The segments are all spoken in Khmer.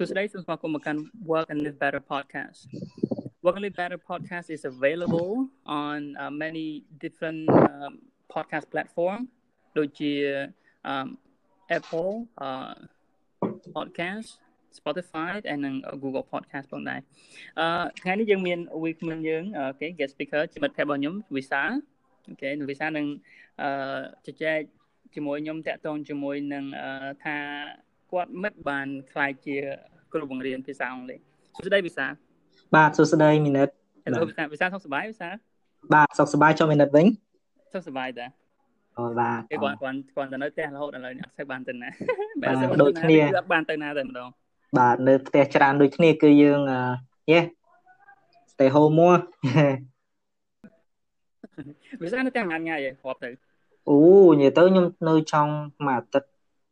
សួស្តីសូមស្វាគមន៍មកកាន់ Work and Live Better podcast Work and Live Better podcast is available on uh, many different um, podcast platform ដូចជា um, Apple uh, podcast Spotify ហើយនិង Google podcast ផងដែរអឺថ្ងៃនេះយើងមាន week មិនយើងអូខេ guest speaker ជាមិត្តភក្តិរបស់ខ្ញុំវិសាអូខេវិសានឹងអឺជជែកជាមួយខ្ញុំតាក់ទងជាមួយនឹងថា គាត់មិនបានខ្លាយជាគ្រូបង្រៀនភាសាអង់គ្លេសសួស្តីវិសាបាទសួស្តីមីនិត Hello វិសាវិសាសុខសប្បាយវិសាបាទសុខសប្បាយចូលមីនិតវិញសុខសប្បាយតាអូបាទគេគាត់គាត់គាត់ទៅនៅផ្ទះរហូតឥឡូវនេះអត់ស្ូវបានទៅណាបាទដូចគ្នាអត់បានទៅណាតែម្ដងបាទនៅផ្ទះច្រើនដូចគ្នាគឺយើងយេ stay home more វាសានៅទាំងងាយងាយរាប់ទៅអូនិយាយទៅខ្ញុំនៅចង់មួយអាទិត្យ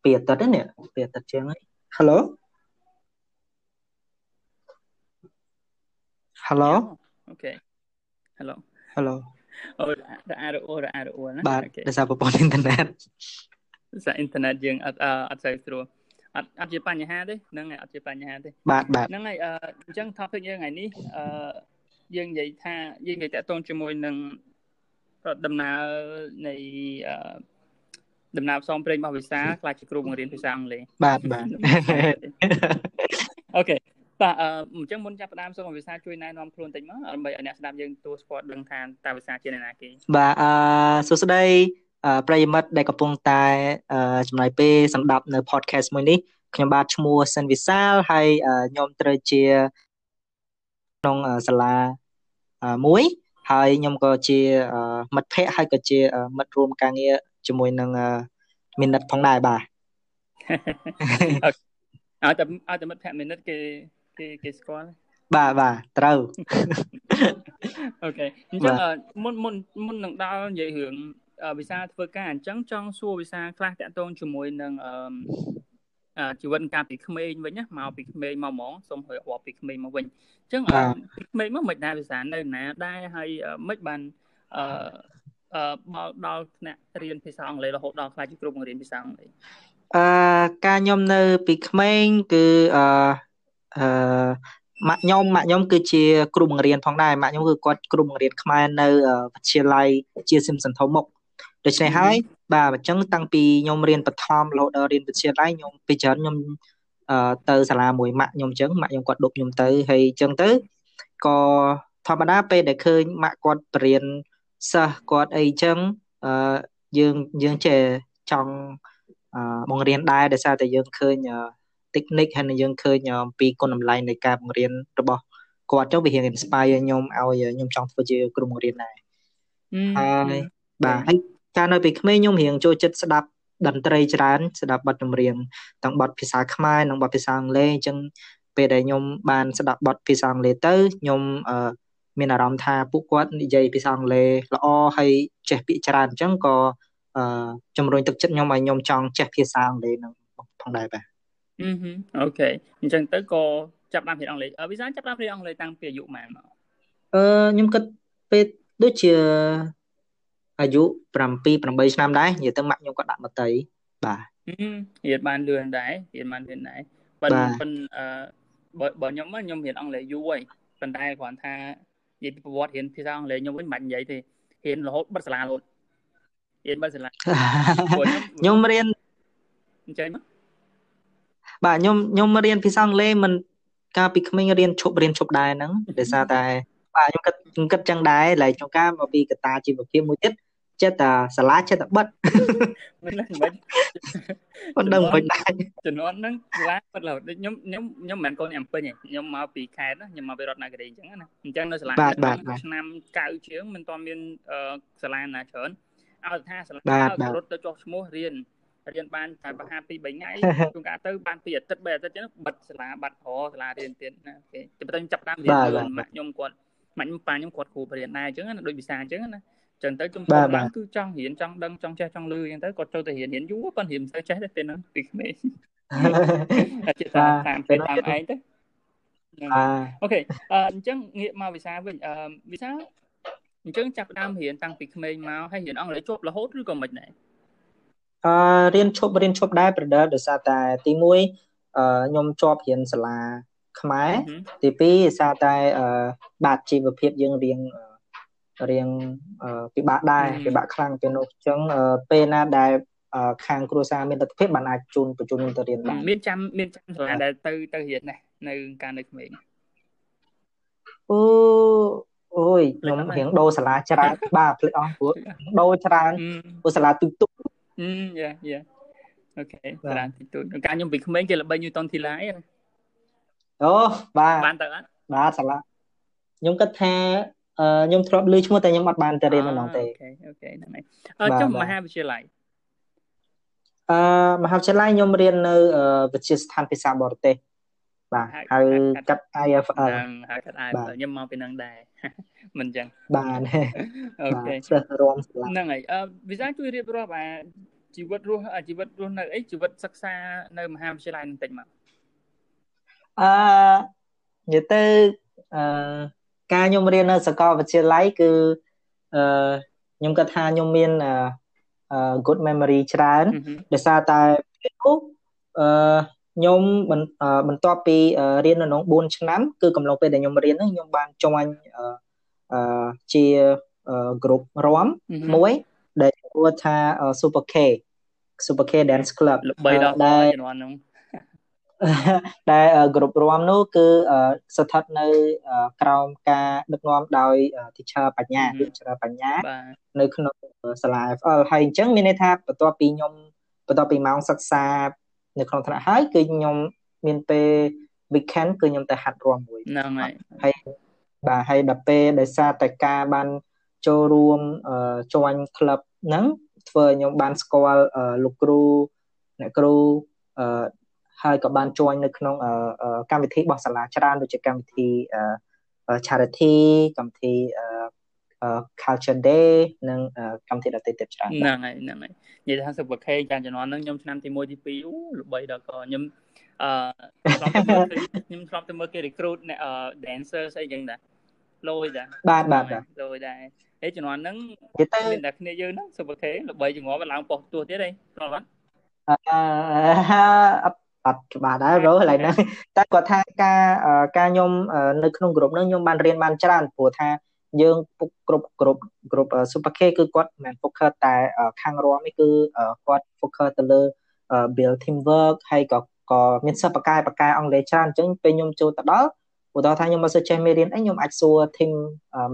ពីរអាទិត្យនេះពីរអាទិត្យជាងហើយ Hello Hello អូខេ Hello Hello អូរអារអូរអារអូណាបាទដោយសារប្រព័ន្ធអ៊ីនធឺណិតដោយសារអ៊ីនធឺណិតយើងអត់អត់សូវស្រួលអត់អត់ជាបញ្ហាទេហ្នឹងហើយអត់ជាបញ្ហាទេបាទបាទហ្នឹងហើយអញ្ចឹង topic យើងថ្ងៃនេះអឺយើងនិយាយថាយើងនិយាយតាក់ទងជាមួយនឹងដំណើរនៃអឺ ដំណើរផ្សំព្រេងរបស់វិសាខ្លាចជាគ្រូបង្រៀនភាសាអង់គ្លេសបាទបាទអូខេបាទអឺអញ្ចឹងមុនចាប់ផ្ដើមសូមវិសាជួយណែនាំខ្លួនតិចមកដើម្បីឲ្យអ្នកស្ដាប់យើងទូស្គាល់ដឹងថាតើវិសាជាអ្នកណាគេបាទអឺសួស្ដីប្រិយមិត្តដែលកំពុងតែចំណាយពេលសម្ដាប់នៅ podcast មួយនេះខ្ញុំបាទឈ្មោះសិនវិសាលហើយខ្ញុំត្រូវជាក្នុងសាលាមួយហើយខ្ញុំក៏ជាមិត្តភ័ក្តិហើយក៏ជាមិត្តរួមការងារ ជាមួយនឹងមីនិតផងដែរបាទឲ្យតែឲ្យតែមិត្តភ័ក្តិមីនិតគេគេគេស្គាល់បាទបាទត្រូវអូខេអញ្ចឹងមុនមុនមុននឹងដល់និយាយរឿងវិសាធ្វើការអញ្ចឹងចង់សួរវិសាខ្លះតាក់ទងជាមួយនឹងអឺជីវិតកាលពីក្មេងវិញណាមកពីក្មេងមកហ្មងសូមហៅរាប់ពីក្មេងមកវិញអញ្ចឹងពីក្មេងមកមិនដែរវិសានៅណាដែរហើយមិនបានអឺអឺ មកដល់ថ្នាក់រៀនភាសាអង់គ្លេសរហូតដល់ខ្លាចជាគ្រូបង្រៀនភាសាអង់គ្លេសអឺការខ្ញុំនៅពីក្មេងគឺអឺអឺម៉ាក់ខ្ញុំម៉ាក់ខ្ញុំគឺជាគ្រូបង្រៀនផងដែរម៉ាក់ខ្ញុំគឺគាត់គ្រូបង្រៀនខ្មែរនៅវិទ្យាល័យជាស៊ីមសន្ធមុខដូច្នេះហើយបាទអញ្ចឹងតាំងពីខ្ញុំរៀនបឋមរហូតដល់រៀនវិទ្យាល័យខ្ញុំពីច្រើនខ្ញុំអឺទៅសាលាមួយម៉ាក់ខ្ញុំអញ្ចឹងម៉ាក់ខ្ញុំគាត់ដប់ខ្ញុំទៅហើយអញ្ចឹងទៅក៏ធម្មតាពេលដែលឃើញម៉ាក់គាត់បរៀន សិស្សគាត់អីអញ្ចឹងអឺយើងយើងចេះចង់អឺបង្រៀនដែរដោយសារតែយើងឃើញ technique ហើយយើងឃើញអំពីគុណតម្លៃនៃការបង្រៀនរបស់គាត់ចុះវារៀង inspire ខ្ញុំឲ្យខ្ញុំចង់ធ្វើជាគ្រូបង្រៀនដែរហើយបាទហើយកាលនៅពេលក្មេងខ្ញុំរៀងចូលចិត្តស្ដាប់តន្ត្រីច្រើនស្ដាប់បទចម្រៀងទាំងបទភាសាខ្មែរនិងបទភាសាអង់គ្លេសអញ្ចឹងពេលដែលខ្ញុំបានស្ដាប់បទភាសាអង់គ្លេសទៅខ្ញុំអឺ មានអារម្មណ៍ថាពួកគាត់និយាយភាសាអង់គ្លេសល្អហើយចេះពាក្យច្រើនអញ្ចឹងក៏អឺជំរុញទឹកចិត្តខ្ញុំឲ្យខ្ញុំចង់ចេះភាសាអង់គ្លេសនឹងផងដែរបាទអឺអូខេអញ្ចឹងទៅក៏ចាប់ដើមរៀនអង់គ្លេសវីសាចាប់ដើមរៀនអង់គ្លេសតាំងពីអាយុប៉ុន្មានមកអឺខ្ញុំគិតពេលដូចជាអាយុ7 8ឆ្នាំដែរនិយាយទៅម៉ាក់ខ្ញុំក៏ដាក់មតីបាទរៀនបានលឿនដែររៀនបានលឿនដែរប៉ុន្តែប៉ុន្តែអឺបើបើខ្ញុំខ្ញុំរៀនអង់គ្លេសយូរហើយប៉ុន្តែគ្រាន់ថា និយាយពីប្រវត្តិរៀនភាសាអង់គ្លេសខ្ញុំវិញមិនបាច់និយាយទេរៀនរហូតបិទសាលារហូតរៀនបិទសាលាខ្ញុំរៀនអញ្ចឹងមកបាទខ្ញុំខ្ញុំរៀនភាសាអង់គ្លេសមិនកាលពីក្មេងរៀនឈប់រៀនឈប់ដែរហ្នឹងដោយសារតែបាទខ្ញុំគិតខ្ញុំគិតចឹងដែរឡើយក្នុងការមកពីកតាជីវភាពមួយទៀត ចិត្តតែសាលាចិត្តតែបិទមិនមិនមិនដឹងមិនដែរជំនាន់ហ្នឹងសាលាបិទរហូតដូចខ្ញុំខ្ញុំខ្ញុំមិនមែនកូនអំពេញទេខ្ញុំមកពីខេត្តខ្ញុំមកពីរតនគិរីអញ្ចឹងណាអញ្ចឹងនៅសាលាឆ្នាំ9ជាងមិនទាន់មានសាលាណាច្រើនឲ្យថាសាលារត់ទៅចុះឈ្មោះរៀនរៀនបានតែប្រហែល2 3ថ្ងៃជួនកាលទៅបាន2អាទិត្យ3អាទិត្យចឹងបិទសាលាបាត់រសាលារៀនទៀតណាអូខេតែបន្តចាប់តាមរៀនលឿនម៉ាក់ខ្ញុំគាត់ម៉ាក់ខ្ញុំប៉ាខ្ញុំគាត់គ្រូបរៀនដែរអញ្ចឹងណាដូចវិសាអញ្ចឹងណា ចឹងទៅខ្ញុំគាត់ឡើងគឺចង់រៀនចង់ដឹងចង់ចេះចង់លឺអញ្ចឹងទៅគាត់ចូលទៅរៀនរៀនយូរប៉ុន្តែរៀនមិនសូវចេះទេពេលហ្នឹងពីក្មេងតែជាតាមពេលតាមឯងទៅអូខេអញ្ចឹងងាកមកវិសាវិញអឺវិសាអញ្ចឹងចាប់ដើមរៀនតាំងពីក្មេងមកហើយរៀនអង់គ្លេសជាប់រហូតឬក៏មិនដែរអឺរៀនឈប់រៀនឈប់ដែរ brother ដោយសារតែទី1ខ្ញុំជាប់រៀនសាលាខ្មែរទី2សារតែបាទជីវភាពយើងរៀង រៀងពិបាកដែរពិបាកខ្លាំងទៅនោះអញ្ចឹងពេលណាដែលខាងគ្រួសារមានលទ្ធភាពបានអាចជូនបញ្ជូនខ្ញុំទៅរៀនបានមានចាំមានចាំសាលាដែលទៅទៅរៀនណានៅកាលនៅក្មេងអូអូយខ្ញុំរៀងដូរសាលាច្រើនបាទភ្លេចអស់ព្រោះដូរច្រើនព្រោះសាលាទុកទុកអឺ yeah yeah okay សាលាតូចតូចកាលខ្ញុំពីក្មេងគេល្បី Newton ធីឡាអីអូបាទបានទៅអត់បាទសាលាខ្ញុំគិតថា ខ្ញុំធ្លាប់ឮឈ្មោះតែខ្ញុំអត់បានទៅរៀននៅនោះទេ okay okay ហ្នឹងហើយចុះមហាវិទ្យាល័យអឺមហាវិទ្យាល័យខ្ញុំរៀននៅវិទ្យាស្ថានភាសាបរទេសបាទហៅកាត់ IFL ហ្នឹងហៅកាត់ IFL ខ្ញុំមកពីនឹងដែរមិនអញ្ចឹងបាទអូខេសិស្សរំស្លាហ្នឹងហើយអឺវិសាជួយរៀបរាប់អាជីវិតរស់ជីវិតរស់នៅអីជីវិតសិក្សានៅមហាវិទ្យាល័យបន្តិចមកអឺនិយាយទៅអឺ ការខ្ញុំរៀននៅសាកលវិទ្យាល័យគឺអឺខ្ញុំគិតថាខ្ញុំមានអឺ good memory ច្រើនដោយសារតែពេលនោះអឺខ្ញុំបន្ទាប់ពីរៀននៅក្នុង4ឆ្នាំគឺកំឡុងពេលដែលខ្ញុំរៀនហ្នឹងខ្ញុំបានចុញអឺជា group រំមួយដែលឈ្មោះថា Super K Super K Dance Club ល្បីដល់ជំនាន់ហ្នឹង ដែលក្រុមរំនោះគឺស្ថិតនៅក្រោមការដឹកនាំដោយ teacher បញ្ញា teacher បញ្ញានៅក្នុងសាលា FL ហើយអញ្ចឹងមានន័យថាបន្ទាប់ពីខ្ញុំបន្ទាប់ពីម៉ោងសិក្សានៅក្នុងថ្នាក់ហើយគឺខ្ញុំមានពេល weekend គឺខ្ញុំទៅហាត់រាំមួយហ្នឹងហើយហើយបាទហើយដល់ពេលដោយសារតែការបានចូលរួមជួញក្លឹបហ្នឹងធ្វើឲ្យខ្ញុំបានស្គាល់លោកគ្រូអ្នកគ្រូ ហើយក៏បានជួយនៅក្នុងកម្មវិធីរបស់សាលាច្រើនដូចជាកម្មវិធី charity កម្មវិធី culture day និងកម្មវិធីដទៃទៀតច្រើនហ្នឹងហើយហ្នឹងហើយនិយាយថាសុបខេចាជំនាន់ហ្នឹងខ្ញុំឆ្នាំទី1ទី2អូល្បីដល់ក៏ខ្ញុំអឺខ្ញុំធ្លាប់ទៅមើលគេ recruit dancer ស្អីចឹងដែរលយដែរបាទបាទលយដែរអេជំនាន់ហ្នឹងមានតែគ្នាយើងហ្នឹងសុបខេល្បីជាងប់ឡើងប៉ុស្តិ៍ទួទៀតឯងស្គាល់បាត់អឺអត់ ច្បាស់ដែរប្រូកន្លែងហ្នឹងតែគាត់ថាការការខ្ញុំនៅក្នុងក្រុមហ្នឹងខ្ញុំបានរៀនបានច្រើនព្រោះថាយើងពុកគ្រប់គ្រប់គ្រប់ Super K គឺគាត់មិន focus តែខាងរំនេះគឺគាត់ focus ទៅលើ build team work ហើយក៏ក៏មានសិស្សបកកែបកកែអង់គ្លេសច្រើនអញ្ចឹងពេលខ្ញុំចូលទៅដល់ ឧទាហរណ៍ថាខ្ញុំមិនសូវចេះមេរៀនអីខ្ញុំអាចសួរ team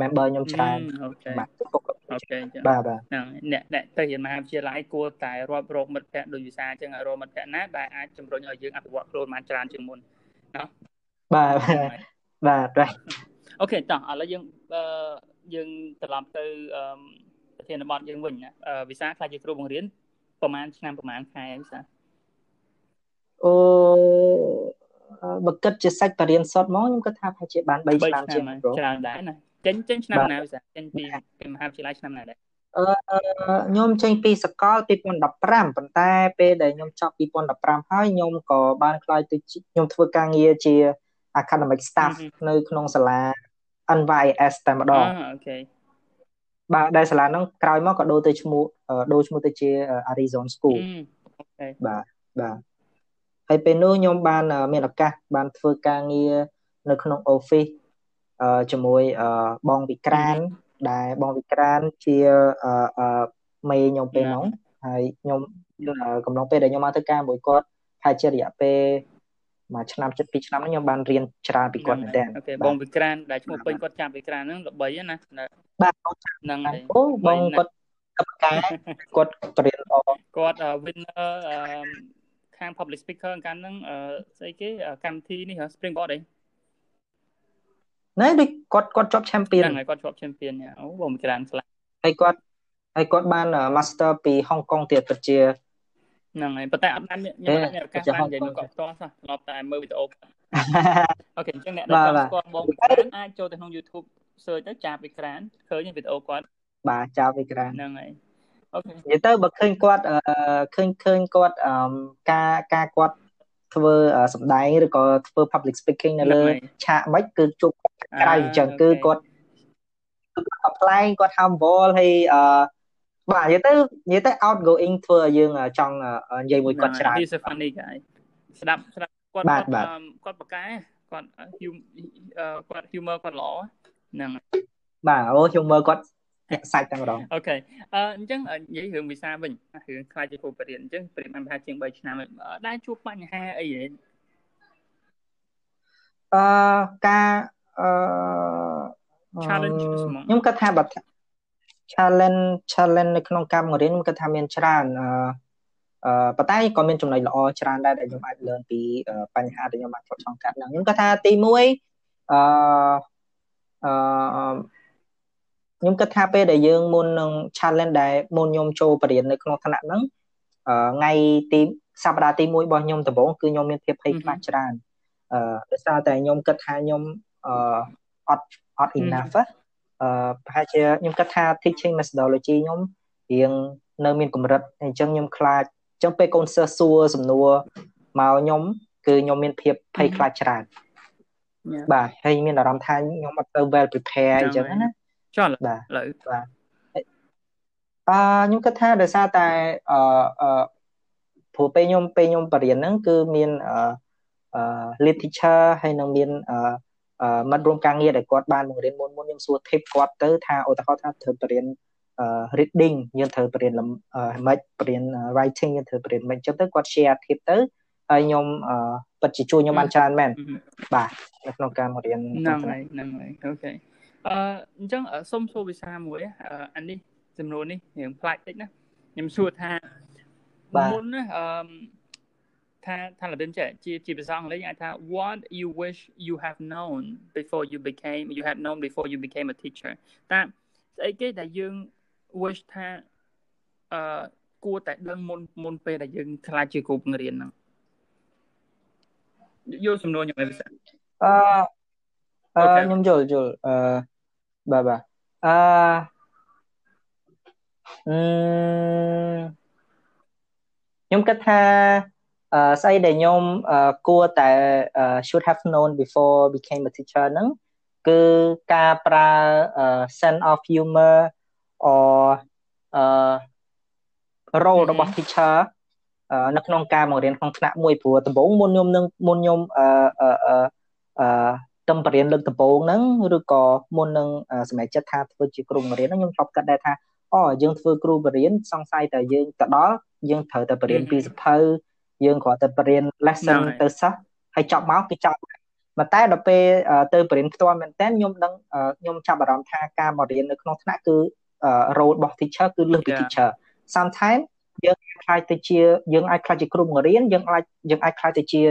member ខ្ញុំច្រើនបាទអូខេបាទបាទហ្នឹងអ្នកអ្នកទៅរៀនមហាវិទ្យាល័យគួរតែរាប់រកមិត្តភ័ក្តិដូចវិសាអញ្ចឹងរកមិត្តភ័ក្តិណាដែលអាចជំរុញឲ្យយើងអភិវឌ្ឍខ្លួនបានច្រើនជាងមុនណាបាទបាទបាទអូខេតោះឥឡូវយើងអឺយើងត្រឡប់ទៅអឺប្រធានបទយើងវិញណាវិសាខ្លះជាគ្រូបង្រៀនប្រហែលឆ្នាំប្រហែលខែវិសាអូ បើគិតជាសាច់បរៀនសតមកខ្ញុំគិតថាប្រហែលជាបាន3ឆ្នាំជាងច្រើនដែរណាចេញចេញឆ្នាំណាវិសាចេញពីពីមហាវិទ្យាល័យឆ្នាំណាដែរអឺខ្ញុំចេញពីសកល2015ប៉ុន្តែពេលដែលខ្ញុំចប់2015ហើយខ្ញុំក៏បានខ្លាយទៅខ្ញុំធ្វើការងារជា academic staff នៅក្នុងសាលា NYS តែម្ដងអូខេបាទដែលសាលាហ្នឹងក្រោយមកក៏ដូរទៅឈ្មោះដូរឈ្មោះទៅជា Arizona School okay បាទបាទ ហើយពេលនោះខ្ញុំបានមានឱកាសបានធ្វើការងារនៅក្នុង office ជាមួយបងវិក្រាន ដែលបងវិក្រានជាមេខ្ញុំពេលហ្នឹងហើយខ្ញុំកំឡុងពេលដែលខ្ញុំមកធ្វើការមួយគាត់ហើយជារយៈពេលមួយឆ្នាំចិត្ត2ឆ្នាំខ្ញុំបានរៀនច្រើនពីគាត់មែនតើ okay បងវិក្រានដែលឈ្មោះពេញគាត់ចាប់វិក្រានហ្នឹងល្បីណាបាទហ្នឹងហើយអូបងគាត់កម្មការគាត់បរៀនល្អគាត់ winner ខាង public speaker កាលហ្នឹងស្អីគេកម្មវិធីនេះ Springboard អីណែដូចគាត់គាត់ជាប់ champion ហ្នឹងហើយគាត់ជាប់ champion អូបងច្រើនខ្លាំងហើយគាត់ហើយគាត់បាន master ពីហុងកុងទៀតពិតជាហ្នឹងហើយប៉ុន្តែអត់បានខ្ញុំអត់មានឱកាសបាននិយាយនឹងគាត់ផ្ទាល់សោះធ្លាប់តែមើលវីដេអូokay អញ្ចឹងអ្នកដែលចង់ស្គាល់បងវិក្រានអាចចូលទៅក្នុង YouTube search ទៅចាប់វិក្រានឃើញវីដេអូគាត់បាទចាប់វិក្រានហ្នឹងហើយ okay និយាយទៅបើឃើញគាត់ឃើញឃើញគាត់ការការគាត់ធ្វើសម្ដែងឬក៏ធ្វើ public speaking នៅលើឆាកមិនគឺជួបក្រៅអញ្ចឹងគឺគាត់គាត់ប្លែកគាត់ humble ហើយអឺបាទនិយាយទៅនិយាយទៅ outgoing ធ្វើឲ្យយើងចង់និយាយមួយគាត់ច្រើន He's a funny guy ស្ដាប់ស្ដាប់គាត់គាត់គាត់បកកែគាត់គាត់ humor គាត់ល្អហ្នឹងបាទអូ humor គាត់ សាច់តែម្ដងអូខេអឺអញ្ចឹងនិយាយរឿងវិសាវិញរឿងខ្លាចជាគ្រូបរិញ្ញាអញ្ចឹងប្រៀបបានប្រហែលជាង3ឆ្នាំដែរជួបបញ្ហាអីហ៎អឺការអឺ challenge ខ្ញុំគិតថាបើ challenge challenge នៅក្នុងការបង្រៀនខ្ញុំគិតថាមានច្រើនអឺអឺប៉ុន្តែក៏មានចំណុចល្អច្រើនដែរដែលខ្ញុំអាច learn ពីបញ្ហាដែលខ្ញុំបានធ្លាប់ឆ្លងកាត់ហ្នឹងខ្ញុំគាត់ថាទី1អឺអឺ ខ្ញុំគិតថាពេលដែលយើងមុននឹង challenge ដែលមុនខ្ញុំចូលបរិញ្ញានៅក្នុងថ្នាក់ហ្នឹងអឺថ្ងៃទីសប្តាហ៍ទី1របស់ខ្ញុំដំបូងគឺខ្ញុំមានភាពភ័យខ្លាចច្រើនអឺដោយសារតែខ្ញុំគិតថាខ្ញុំអឺអត់អត់ enough អឺប្រហែលជាខ្ញុំគិតថា teaching methodology ខ្ញុំរៀងនៅមានកម្រិតអញ្ចឹងខ្ញុំខ្លាចអញ្ចឹងពេលកូនសិស្សសួរសំណួរមកខ្ញុំគឺខ្ញុំមានភាពភ័យខ្លាចច្រើនបាទហើយមានអារម្មណ៍ថាខ្ញុំអត់ទៅ well prepare អញ្ចឹងណា ចុះបាទឥឡូវបាទអឺខ្ញុំគិតថាដោយសារតែអឺអឺព្រោះពេលខ្ញុំពេលខ្ញុំបរៀនហ្នឹងគឺមានអឺអឺ lead teacher ហើយនឹងមានអឺមិត្តរួមការងារដែលគាត់បានបង្រៀនមុនមុនខ្ញុំសួរ tip គាត់ទៅថាឧទាហរណ៍ថាត្រូវបរៀន reading យើងត្រូវបរៀនមិនបរៀន writing យើងត្រូវបរៀនមិនអញ្ចឹងទៅគាត់ share tip ទៅហើយខ្ញុំពិតជាជួយខ្ញុំបានច្រើនមែនបាទនៅក្នុងការបង្រៀនហ្នឹងហើយហ្នឹងហើយអូខេ អឺអញ្ចឹងសុំសួរវិសាមួយអានេះចំនួននេះរៀងផ្លាច់តិចណាខ្ញុំសួរថាមុនណាអឺថាថាលបិនចេះជាជាភាសាអង់គ្លេសអាចថា what you wish you have known before you became you had known before you became a teacher តាស្អីគេដែលយើង wish ថាអឺគួរតែដឹងមុនមុនពេលដែលយើងខ្លាចជាគ្រូបង្រៀនហ្នឹងយល់សំណួរខ្ញុំឯងភាសាអឺអឺខ្ញុំយល់យល់អឺ បាទបាទអឺអឺខ្ញុំគិតថាអឺស្អីដែលខ្ញុំគួរតែ should have known before became a teacher ហ្នឹងគឺការប្រើ sense of humor or អឺ role របស់ teacher នៅក្នុងការបង្រៀនក្នុងថ្នាក់មួយព្រោះដំបូងមុនខ្ញុំនឹងមុនខ្ញុំអឺអឺអឺ ទំបរៀនលើកដំបូងហ្នឹងឬក៏មុននឹងសម្រេចចិត្តថាធ្វើជាគ្រូបង្រៀនហ្នឹងខ្ញុំធ្លាប់គិតដែរថាអូយើងធ្វើគ្រូបង្រៀនសង្ស័យតែយើងទៅដល់យើងត្រូវតែបរៀនពីសភៅយើងគ្រាន់តែបរៀន lesson ទៅសិស្សហើយចប់មកគឺចប់ប៉ុន្តែដល់ពេលទៅបរៀនផ្ទាល់មែនតើខ្ញុំដឹងខ្ញុំចាប់អារម្មណ៍ថាការបរៀននៅក្នុងថ្នាក់គឺ role របស់ teacher គឺលើសពី teacher sometimes យើងអាចខ្លាចទៅជាយើងអាចខ្លាចជាគ្រូបង្រៀនយើងអាចយើងអាចខ្លាចទៅជា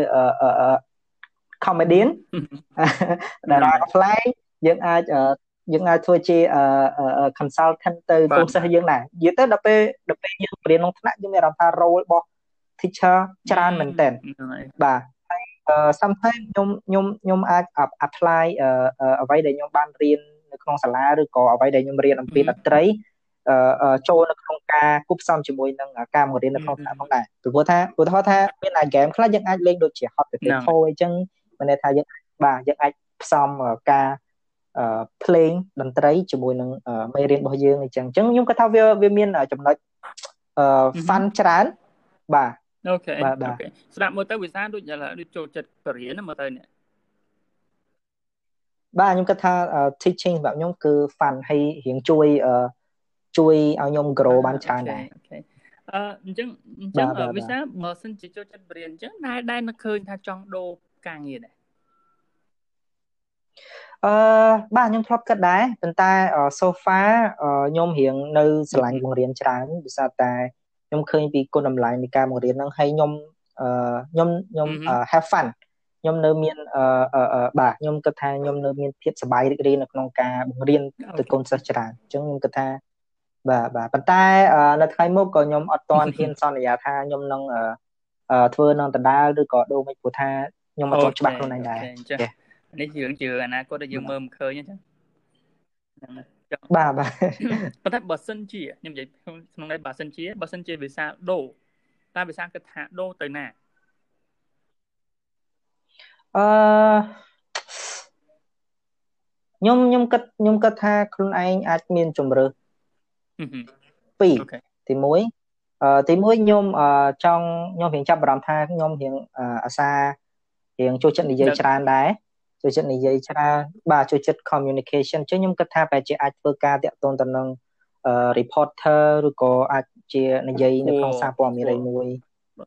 comedian ដែល apply យើងអាចយើងអាចធ្វើជា consultant ទៅកូនសិស្សយើងដែរនិយាយទៅដល់ពេលដល់ពេលយើងបរៀនក្នុងថ្នាក់យើងមានអារម្មណ៍ថា role របស់ teacher ច្រើនមែនតើបាទហើយ sometimes ខ្ញុំខ្ញុំខ្ញុំអាច apply អ្វីដែលខ្ញុំបានរៀននៅក្នុងសាលាឬក៏អ្វីដែលខ្ញុំរៀនអំពីតន្ត្រីចូលនៅក្នុងការគប់ផ្សំជាមួយនឹងការបង្រៀននៅក្នុងថ្នាក់ផងដែរព្រោះថាឧទាហរណ៍ថាមានអា game ខ្លះយើងអាចលេងដូចជា hot potato អីចឹង មានន័យថាយើងបាទយើងអាចផ្សំការភ្លេងតន្ត្រីជាមួយនឹងមេរៀនរបស់យើងអញ្ចឹងអញ្ចឹងខ្ញុំគាត់ថាវាវាមានចំណុចអឺ fun ច្រើនបាទ okay okay ស្ដាប់មើលទៅវិសាដូចដូចចូលចិត្តបង្រៀនមើលទៅនេះបាទខ្ញុំគិតថា teaching សម្រាប់ខ្ញុំគឺ fun ហើយរៀងជួយជួយឲ្យខ្ញុំ grow បានច្រើនដែរ okayអឺអញ្ចឹងអញ្ចឹងវិសាបើសិនជាចូលចិត្តបរិញ្ញាអញ្ចឹងដែរដែរនឹកឃើញថាចង់ដូរ ការងារដែរអឺបាទខ្ញុំធ្លាប់គិតដែរប៉ុន្តែ so far ខ្ញុំរៀងនៅស្រឡាញ់បង្រៀនច្រើនដោយសារតែខ្ញុំឃើញពីគុណតម្លៃនៃការបង្រៀនហ្នឹងហើយខ្ញុំអឺខ្ញុំខ្ញុំ have fun ខ្ញុំនៅមានអឺបាទខ្ញុំគិតថាខ្ញុំនៅមានភាពសប្បាយរីករាយនៅក្នុងការបង្រៀនទៅកូនសិស្សច្រើនអញ្ចឹងខ្ញុំគិតថាបាទបាទប៉ុន្តែនៅថ្ងៃមុខក៏ខ្ញុំអត់ទាន់ហ៊ានសន្យាថាខ្ញុំនឹងធ្វើនឹងដដាលឬក៏ដូរមិនព្រោះថា ខ្ញុំអត់ទាន់ច្បាស់ខ្លួនឯងដែរនេះរឿងជឿអនាគតដែលយើងមើលមិនឃើញអញ្ចឹងបាទបាទប៉ុន្តែបើសិនជាខ្ញុំនិយាយក្នុងន័យបើសិនជាបើសិនជាវិសាដូរតើវិសាគិតថាដូរទៅណាអឺខ្ញុំខ្ញុំគិតខ្ញុំគិតថាខ្លួនឯងអាចមានជំរឿពីរទី1អឺទី1ខ្ញុំចង់ខ្ញុំរៀងចាប់អារម្មណ៍ថាខ្ញុំរៀងអាសា រៀងចូលចិត្តនិយាយច្រើនដែរចូលចិត្តនិយាយច្រើនបាទចូលចិត្ត communication អញ្ចឹងខ្ញុំគិតថាប្រហែលជាអាចធ្វើការតាក់ទងទៅនឹង reporter ឬក៏អាចជានិយាយនៅក្នុងសារព័ត៌មានមួយ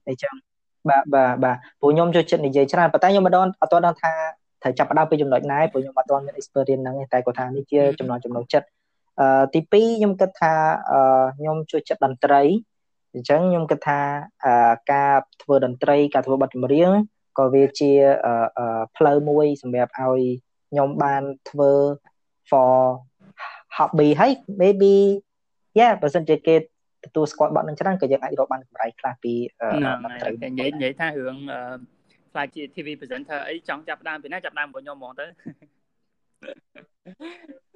អីចឹងបាទបាទបាទព្រោះខ្ញុំចូលចិត្តនិយាយច្រើនប៉ុន្តែខ្ញុំមិនដឹងអត់ទាន់ដឹងថាត្រូវចាប់ផ្ដើមពីចំណុចណាព្រោះខ្ញុំអត់ទាន់មាន experience ហ្នឹងទេតែគាត់ថានេះជាចំណុចចំណុចចិត្តអឺទី2ខ្ញុំគិតថាអឺខ្ញុំចូលចិត្តតន្ត្រីអញ្ចឹងខ្ញុំគិតថាការធ្វើតន្ត្រីការធ្វើបទចម្រៀង ក៏វាជាផ្លូវមួយសម្រាប់ឲ្យខ្ញុំបានធ្វើ for hobby ហើយ maybe yeah បើសិនជាគេទទួលស្គាល់បទនឹងច្រើនក៏យើងអាចរកបានកម្រៃខ្លះពីតន្ត្រីនិយាយនិយាយថារឿងខ្លាចជា TV presenter អីចង់ចាប់ដើមពីណាចាប់ដើមរបស់ខ្ញុំហ្មងទៅ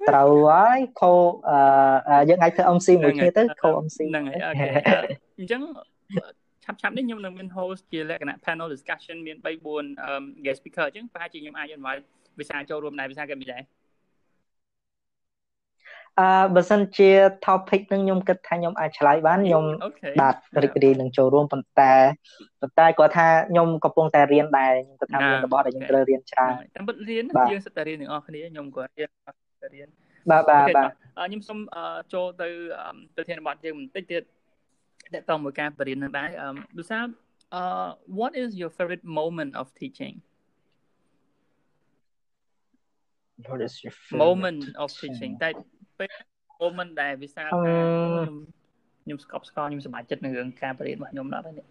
ត្រូវហើយខូអឺយើងអាចធ្វើ MC មួយគ្នាទៅខូ MC ហ្នឹងហើយអូខេអញ្ចឹងឆា ប់ឆាប់នេះខ្ញុំនឹងមាន host ជាលក្ខណៈ panel discussion មាន3 4 guest speaker អញ្ចឹងប្រហែលជាខ្ញុំអាច invite វិសាចូលរួមដែរវិសាក៏មានដែរអឺបើសិនជា topic នឹងខ្ញុំគិតថាខ្ញុំអាចឆ្លើយបានខ្ញុំបាទរីករាយនឹងចូលរួមប៉ុន្តែប៉ុន្តែគាត់ថាខ្ញុំកំពុងតែរៀនដែរខ្ញុំគិតថាមានរបស់ដែលខ្ញុំត្រូវរៀនច្រើនតែពិតរៀនយើងសិតតែរៀនទាំងអស់គ្នាខ្ញុំក៏រៀនរៀនបាទបាទបាទខ្ញុំសូមចូលទៅទៅធានបទយើងបន្តិចទៀត តកតមួយការបរៀននឹងដែរដូចថា uh what is your favorite moment of teaching what is your favorite moment of teaching តែពេល moment ដែលវិសាលថាខ្ញុំខ្ញុំស្កប់ស្កល់ខ្ញុំសប្បាយចិត្តនឹងរឿងការបរៀនរបស់ខ្ញុំដល់ហើយនេះ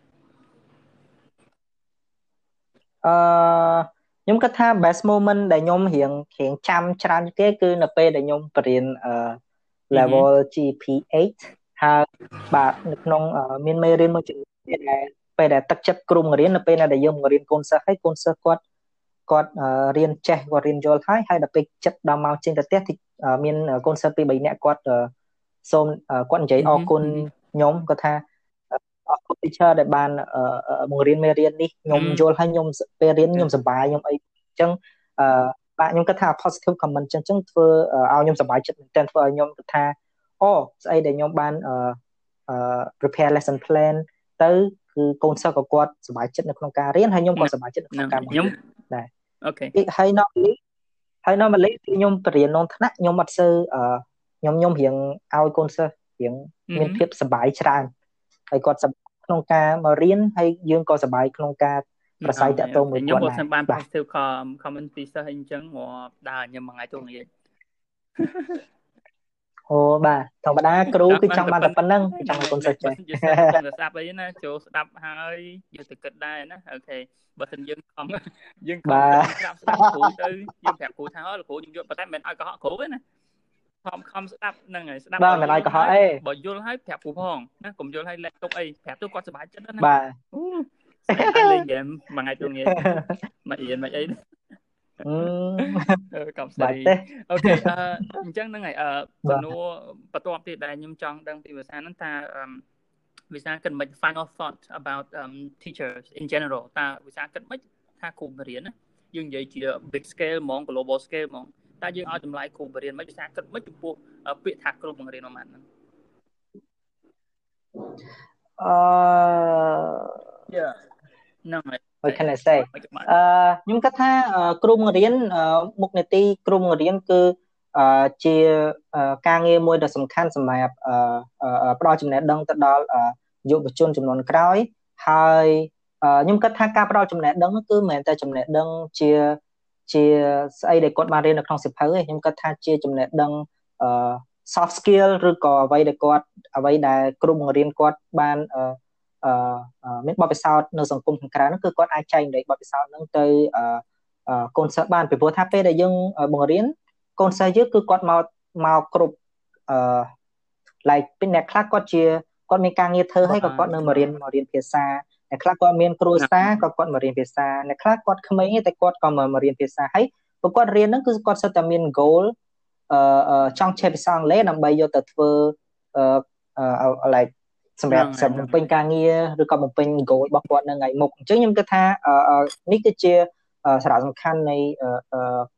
អឺខ្ញុំគិតថា best moment ដែលខ្ញុំរៀងរៀងចាំច្រើនគេគឺនៅពេលដែលខ្ញុំបរៀនអឺ level GP8 ហើយបាទនៅក្នុងមានមេរៀនមួយចំនួនដែលពេលដែលទឹកចិត្តគ្រូបង្រៀននៅពេលដែលយើងបង្រៀនកូនសិស្សហើយកូនសិស្សគាត់គាត់រៀនចេះគាត់រៀនយល់ហើយហើយដល់ពេលចិត្តដល់មកចេញទៅផ្ទះមានកូនសិស្សពី3នាក់គាត់សូមគាត់និយាយអរគុណខ្ញុំគាត់ថាអរគុណ teacher ដែលបានបង្រៀនមេរៀននេះខ្ញុំយល់ហើយខ្ញុំពេលរៀនខ្ញុំសប្បាយខ្ញុំអីអញ្ចឹងអឺបាទខ្ញុំគិតថា positive comment អញ្ចឹងធ្វើឲ្យខ្ញុំសប្បាយចិត្តមែនទែនធ្វើឲ្យខ្ញុំគិតថា អូស្អីដែលខ្ញុំបានអឺ prepare lesson plan ទៅគឺកូនសិស្សក៏គាត់សប្បាយចិត្តនៅក្នុងការរៀនហើយខ្ញុំក៏សប្បាយចិត្តនៅក្នុងការបង្រៀនដែរអូខេហើយ normally ហើយ normally ខ្ញុំបរៀនក្នុងថ្នាក់ខ្ញុំអត់សូវអឺខ្ញុំខ្ញុំរៀងឲ្យកូនសិស្សរៀងមានភាពសប្បាយច្រើនហើយគាត់សប្បាយក្នុងការមករៀនហើយយើងក៏សប្បាយក្នុងការប្រស័យតាក់ទងមួយគាត់ខ្ញុំក៏បាន positive comment ពីសិស្សអីអញ្ចឹងមកដើរញ៉ាំមួយថ្ងៃទូងាយ អូបាទធម្មតាគ្រូគឺចង់បានតែប៉ុណ្្នឹងចង់ឲ្យកូនសិស្សចេះចង់តែស្ដាប់អីណាចូលស្ដាប់ហើយយកទៅគិតដែរណាអូខេបើមិនយើងខំយើងខំស្ដាប់ស្ដាប់គ្រូទៅយើងប្រាប់គ្រូថាលោកគ្រូយើងយកប៉ុន្តែមិនឲ្យកុហកគ្រូទេណាខំខំស្ដាប់ហ្នឹងហើយស្ដាប់បាទមិនឲ្យកុហកអីបើយល់ហើយប្រាប់គ្រូផងណាកុំយល់ហើយលេខទុកអីប្រាប់ទៅគាត់សុបាយចិត្តណាបាទលេងហ្គេមមួយថ្ងៃទៅងាយមករៀនមកអីអឺ កំស្ដីអូខេអញ្ចឹងហ្នឹងហើយអឺសំណួរបន្ទាប់ទៀតដែលខ្ញុំចង់ដឹងពីភាសាហ្នឹងថាវិសាគិតមិន final thought about um teachers in general តើវិសាគិតមិនថាគ្រូបង្រៀនណាយើងនិយាយជា big scale ហ្មង global scale ហ្មងតើយើងឲ្យតម្លៃគ្រូបង្រៀនមិនវិសាគិតមិនចំពោះពាក្យថាគ្រូបង្រៀនប្រហែលហ្នឹងអឺ Yeah ហ្នឹងហើយ what can I say អឺខ្ញុំគិតថាគ្រូបង្រៀនមុខនេតិគ្រូបង្រៀនគឺជាការងារមួយដ៏សំខាន់សម្រាប់ផ្ដល់ចំណេះដឹងទៅដល់យុវជនចំនួនក្រោយហើយខ្ញុំគិតថាការផ្ដល់ចំណេះដឹងគឺមិនមែនតែចំណេះដឹងជាជាស្អីដែលគាត់បានរៀននៅក្នុងសិភៅទេខ្ញុំគិតថាជាចំណេះដឹងអឺ soft skill ឬក៏អ្វីដែលគាត់អ្វីដែលគ្រូបង្រៀនគាត់បានអឺអឺ មានបទពិសោធន៍នៅសង្គមខាងក្រៅហ្នឹងគឺគាត់អាចចែករំលែកបទពិសោធន៍ហ្នឹងទៅអឺកូនសិស្សបានពីព្រោះថាពេលដែលយើងបង្រៀនកូនសិស្សយើងគឺគាត់មកមកគ្រប់អឺ like ពេលអ្នកខ្លះគាត់ជាគាត់មានការងារធ្វើហើយក៏គាត់នៅមករៀនមករៀនភាសាអ្នកខ្លះគាត់មានគ្រូសាក៏គាត់មករៀនភាសាអ្នកខ្លះគាត់ក្មេងតែគាត់ក៏មករៀនភាសាហើយព្រោះគាត់រៀនហ្នឹងគឺគាត់សិតតែមាន goal អឺចង់ចេះភាសាអង់គ្លេសដើម្បីយកទៅធ្វើអឺ like សម្រាប់សម្រាប់បំពេញការងារឬក៏បំពេញ goal របស់គាត់នៅថ្ងៃមុខអញ្ចឹងខ្ញុំគិតថានេះគឺជាសារៈសំខាន់នៃ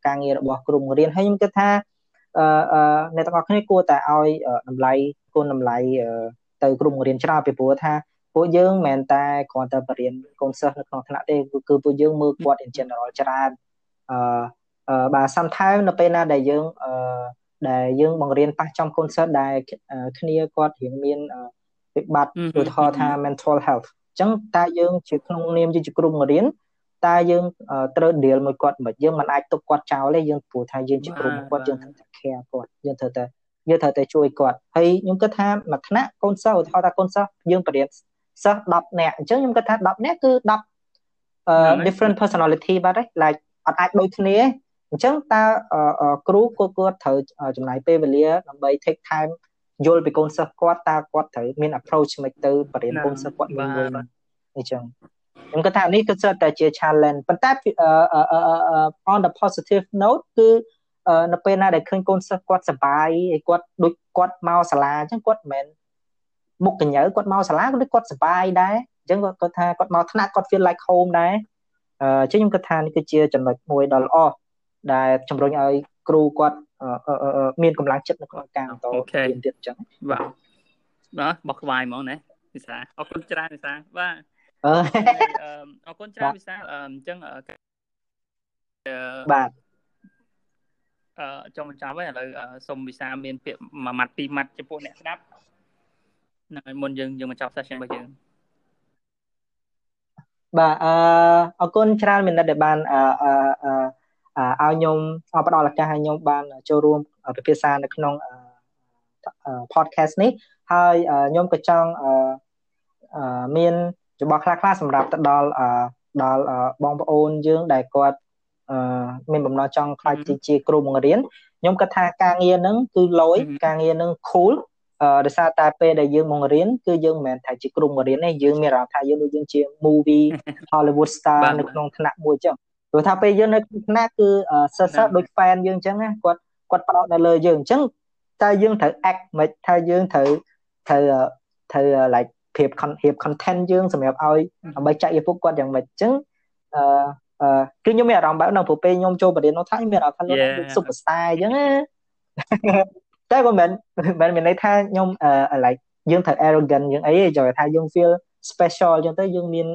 ការងាររបស់គ្រូបង្រៀនហើយខ្ញុំគិតថាអ្នកទាំងអស់គ្នាគួរតែឲ្យតម្លៃគោលតម្លៃទៅគ្រូបង្រៀនច្រើនពីព្រោះថាពួកយើងមិនមែនតែគ្រាន់តែបរៀនកូនសិស្សនៅក្នុងថ្នាក់ទេគឺពួកយើងមើលគាត់ in general ច្រើនអឺបាទ sometimes នៅពេលណាដែលយើងអឺដែលយើងបង្រៀនប៉ះចំកូនសិស្សដែលគ្នាគាត់រៀងមាន វិបត្តិឧទាហរណ៍ថា mental health អញ្ចឹងតើយើងជាក្នុងនាមជាគ្រូបង្រៀនតើយើងត្រូវ deal មួយគាត់មិនយើងមិនអាចទុកគាត់ចោលទេយើងព្រោះថាយើងជាគ្រូគាត់យើងត្រូវតែ care គាត់យើងត្រូវតែយើងត្រូវតែជួយគាត់ហើយខ្ញុំគិតថាមួយថ្នាក់កូនសិស្សឧទាហរណ៍ថាកូនសិស្សយើងបរៀនសិស្ស10នាក់អញ្ចឹងខ្ញុំគិតថា10នាក់គឺ10 different personality បាទ like អត់អាចដូចគ្នាអញ្ចឹងតើគ្រូគាត់គាត់ត្រូវចំណាយពេលវេលាដើម្បី take time យល់ពីកូនសិស្សគាត់តើគាត់ត្រូវមាន approach មិនទៅបរៀនកូនសិស្សគាត់មួយមួយអញ្ចឹងខ្ញុំគិតថានេះគឺសិតតែជា challenge ប៉ុន្តែ on the positive note គឺនៅពេលណាដែលឃើញកូនសិស្សគាត់សប្បាយហើយគាត់ដូចគាត់មកសាលាអញ្ចឹងគាត់មិនមែនមុខកញ្ញើគាត់មកសាលាគាត់គាត់សប្បាយដែរអញ្ចឹងគាត់គាត់ថាគាត់មកថ្នាក់គាត់ feel like home ដែរអញ្ចឹងខ្ញុំគិតថានេះគឺជាចំណុចមួយដ៏ល្អដែលជំរុញឲ្យគ្រូគាត់ មានកម្លាំងចិត្តនៅក្នុងការបន្តរៀនទៀតអញ្ចឹងបាទបាទបោះក្បាយហ្មងណាវិសាអរគុណច្រើនវិសាបាទអរគុណច្រើនវិសាអញ្ចឹងបាទអឺចុងបញ្ចប់ហើយឥឡូវសុំវិសាមានពាក្យមួយម៉ាត់ពីរម៉ាត់ចំពោះអ្នកស្ដាប់ហ្នឹងហើយមុនយើងយើងបញ្ចប់ session របស់យើងបាទអឺអរគុណច្រើនមែនដែលបានអឺអឺ ឲ្យខ្ញុំផ្ដល់ឱកាសឲ្យខ្ញុំបានចូលរួមពិភាក្សានៅក្នុង podcast នេះហើយខ្ញុំក៏ចង់មានចំបល់ខ្លះៗសម្រាប់ទៅដល់ដល់បងប្អូនយើងដែលគាត់មានបំណងចង់ខ្លាចជាគ្រូបង្រៀនខ្ញុំគិតថាការងារហ្នឹងគឺលយការងារហ្នឹង cool អឺដោយសារតែពេលដែលយើងមករៀនគឺយើងមិនមែនថាជាគ្រូបង្រៀនទេយើងមានអារម្មណ៍ថាយើងដូចយើងជា movie Hollywood star នៅក្នុងថ្នាក់មួយចឹង ព្រោះថាពេលយើងនៅក្នុងថ្នាក់គឺសិស្សដូច fan យើងចឹងណាគាត់គាត់ផ្ដោតនៅលើយើងអញ្ចឹងតើយើងត្រូវ act មិនថាយើងត្រូវត្រូវត្រូវ like ភាព content យើងសម្រាប់ឲ្យដើម្បីចាក់យកពួកគាត់យ៉ាងម៉េចអញ្ចឹងអឺអឺគឺខ្ញុំមានអារម្មណ៍បែបហ្នឹងព្រោះពេលខ្ញុំចូលបរិញ្ញាបត្រខ្ញុំមានអារម្មណ៍ថាលោកដូច superstar អញ្ចឹងណាតែក៏មិនមិនមានន័យថាខ្ញុំអឺ like យើងត្រូវ arrogant យើងអីទេចូលថាយើង feel special អញ្ចឹងទៅយើងមាន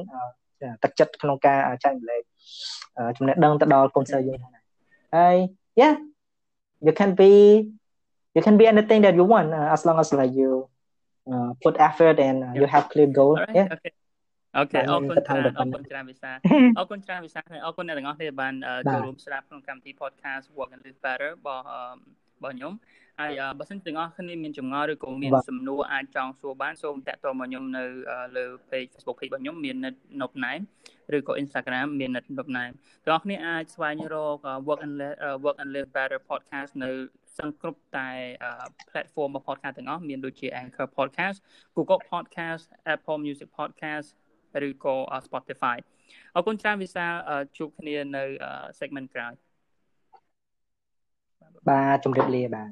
ទឹកចិត្តក្នុងការចែករំលែក ចំណេះដឹងទៅដល់កូនសិស្សយើងហ្នឹងហើយ yeah you can be you can be anything that you want uh, as long as like you uh, put effort and uh, you have clear goal right, yeah okay អូខេអរគុណច្រើនអរគុណច្រើនវិសាអរគុណច្រើនវិសាអរគុណអ្នកទាំងអស់គ្នាបានចូលរួមស្ដាប់ក្នុងកម្មវិធី podcast Work and Live Better របស់របស់ខ្ញុំហើយបើសិនទាំងអស់គ្នាមានចម្ងល់ឬក៏មានសំណួរអាចចង់សួរបានសូមតាក់ទងមកខ្ញុំនៅលើ page Facebook page របស់ខ្ញុំមាន net nopname ឬក៏ Instagram មាន net nopname ទាំងអស់គ្នាអាចស្វែងរក Work and Work and Live Better podcast នៅសង្គ្រប់តែ platform របស់ podcast ទាំងអស់មានដូចជា Anchor podcast Google podcast Apple Music podcast ឬក៏ Spotify អរគុណច្រើនវិសាជួបគ្នានៅ segment ក្រោយបាទជម្រាបលាបាទ